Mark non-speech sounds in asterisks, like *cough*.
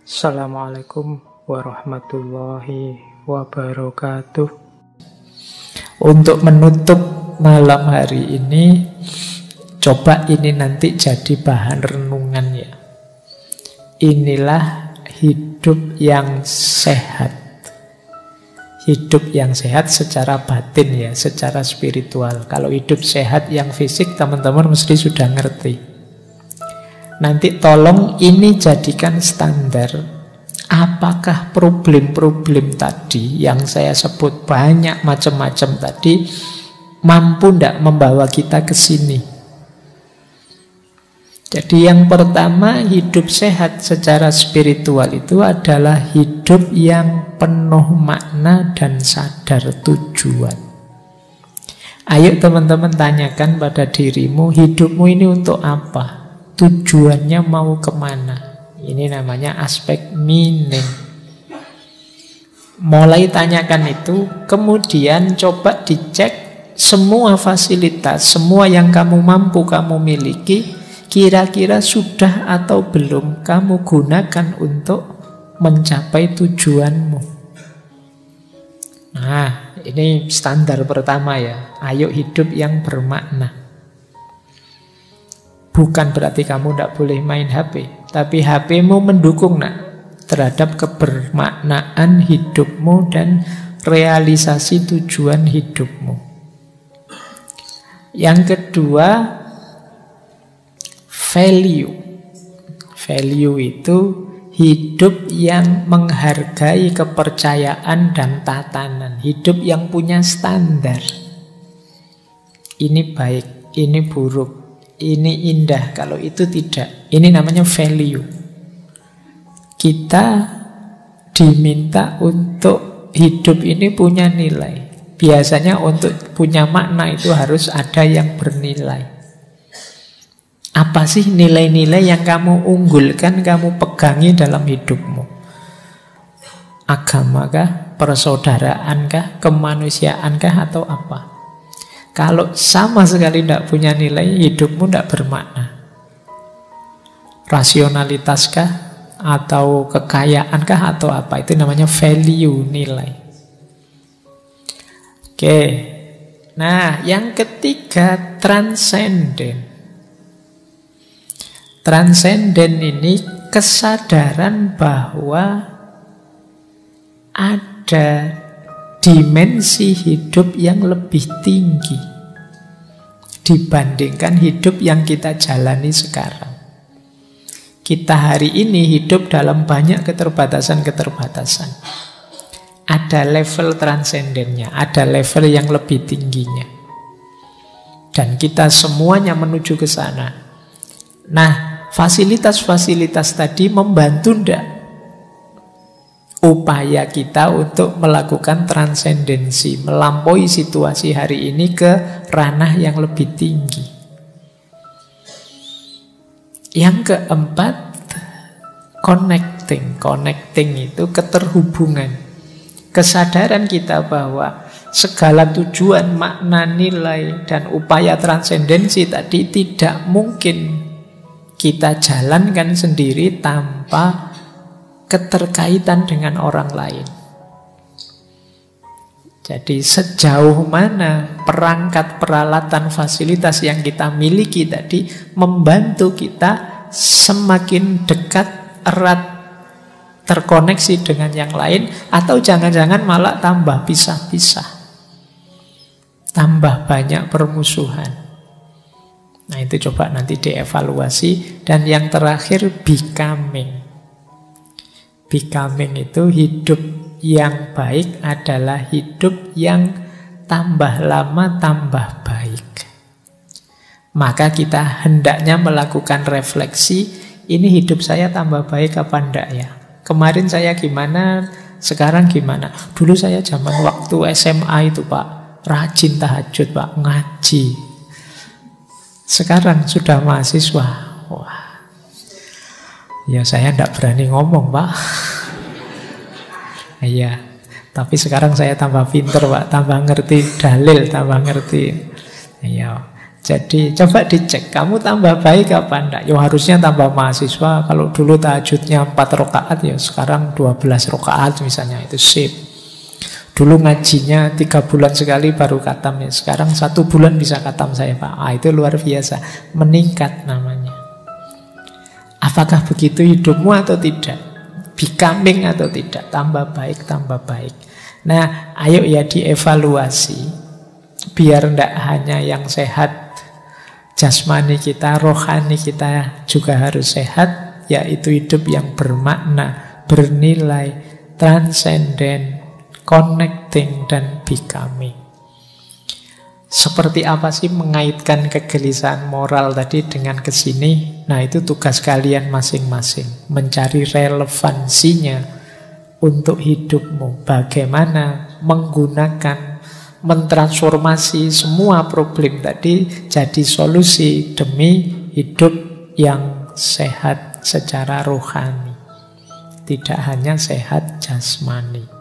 Assalamualaikum warahmatullahi wabarakatuh. Untuk menutup malam hari ini, coba ini nanti jadi bahan renungan ya. Inilah hidup yang sehat. Hidup yang sehat secara batin ya, secara spiritual. Kalau hidup sehat yang fisik, teman-teman mesti sudah ngerti. Nanti tolong ini jadikan standar apakah problem-problem tadi yang saya sebut banyak macam-macam tadi mampu tidak membawa kita ke sini. Jadi yang pertama hidup sehat secara spiritual itu adalah hidup yang penuh makna dan sadar tujuan. Ayo teman-teman tanyakan pada dirimu hidupmu ini untuk apa? Tujuannya mau ke mana? Ini namanya aspek meaning. Mulai tanyakan itu, kemudian coba dicek semua fasilitas, semua yang kamu mampu kamu miliki, kira-kira sudah atau belum kamu gunakan untuk mencapai tujuanmu. Nah, ini standar pertama ya. Ayo hidup yang bermakna. Bukan berarti kamu tidak boleh main HP, tapi HPmu mendukung nak terhadap kebermaknaan hidupmu dan realisasi tujuan hidupmu. Yang kedua, value. Value itu hidup yang menghargai kepercayaan dan tatanan, hidup yang punya standar. Ini baik, ini buruk, ini indah, kalau itu tidak. Ini namanya value. Kita diminta untuk hidup ini punya nilai. Biasanya untuk punya makna itu harus ada yang bernilai. Apa sih nilai-nilai yang kamu unggulkan, kamu pegangi dalam hidupmu? Agama kah? Persaudaraan kah? Kemanusiaan kah? Atau apa? Kalau sama sekali tidak punya nilai, hidupmu tidak bermakna. Rasionalitas kah? Atau kekayaan kah? Atau apa? Itu namanya value, nilai. Oke. Nah, yang ketiga, transcendent. Transenden ini kesadaran bahwa ada dimensi hidup yang lebih tinggi dibandingkan hidup yang kita jalani sekarang. Kita hari ini hidup dalam banyak keterbatasan-keterbatasan. Ada level transendennya, ada level yang lebih tingginya. Dan kita semuanya menuju ke sana. Nah, fasilitas-fasilitas tadi membantu ndak upaya kita untuk melakukan transendensi, melampaui situasi hari ini ke ranah yang lebih tinggi. Yang keempat, connecting. Connecting itu keterhubungan. Kesadaran kita bahwa segala tujuan, makna, nilai, dan upaya transendensi tadi tidak mungkin kita jalankan sendiri tanpa keterkaitan dengan orang lain. Jadi sejauh mana perangkat peralatan fasilitas yang kita miliki tadi membantu kita semakin dekat erat terkoneksi dengan yang lain atau jangan-jangan malah tambah pisah-pisah. Tambah banyak permusuhan. Nah itu coba nanti dievaluasi. Dan yang terakhir becoming. Becoming itu hidup yang baik adalah hidup yang tambah lama tambah baik. Maka kita hendaknya melakukan refleksi, ini hidup saya tambah baik apa enggak ya? Kemarin saya gimana, sekarang gimana? Dulu saya zaman waktu SMA itu Pak, rajin tahajud Pak, ngaji, sekarang sudah mahasiswa. Ya saya tidak berani ngomong, Pak. *laughs* Iya. Tapi sekarang saya tambah pinter, Pak. Tambah ngerti dalil, tambah ngerti. Iya. Jadi coba dicek, kamu tambah baik apa enggak? Ya harusnya tambah mahasiswa, kalau dulu tahajudnya 4 rakaat, ya sekarang 12 rakaat misalnya, itu sip. Dulu ngajinya tiga bulan sekali baru katam ya. Sekarang satu bulan bisa katam saya Pak. Ah, itu luar biasa. Meningkat namanya. Apakah begitu hidupmu atau tidak? Becoming atau tidak? Tambah baik, tambah baik. Nah, ayo ya dievaluasi. Biar tidak hanya yang sehat jasmani kita, rohani kita juga harus sehat, yaitu hidup yang bermakna, bernilai, transenden, connecting dan becoming. Seperti apa sih mengaitkan kegelisahan moral tadi dengan ke sini? Nah itu tugas kalian masing-masing. Mencari relevansinya untuk hidupmu. Bagaimana menggunakan, mentransformasi semua problem tadi jadi solusi demi hidup yang sehat secara rohani. Tidak hanya sehat jasmani.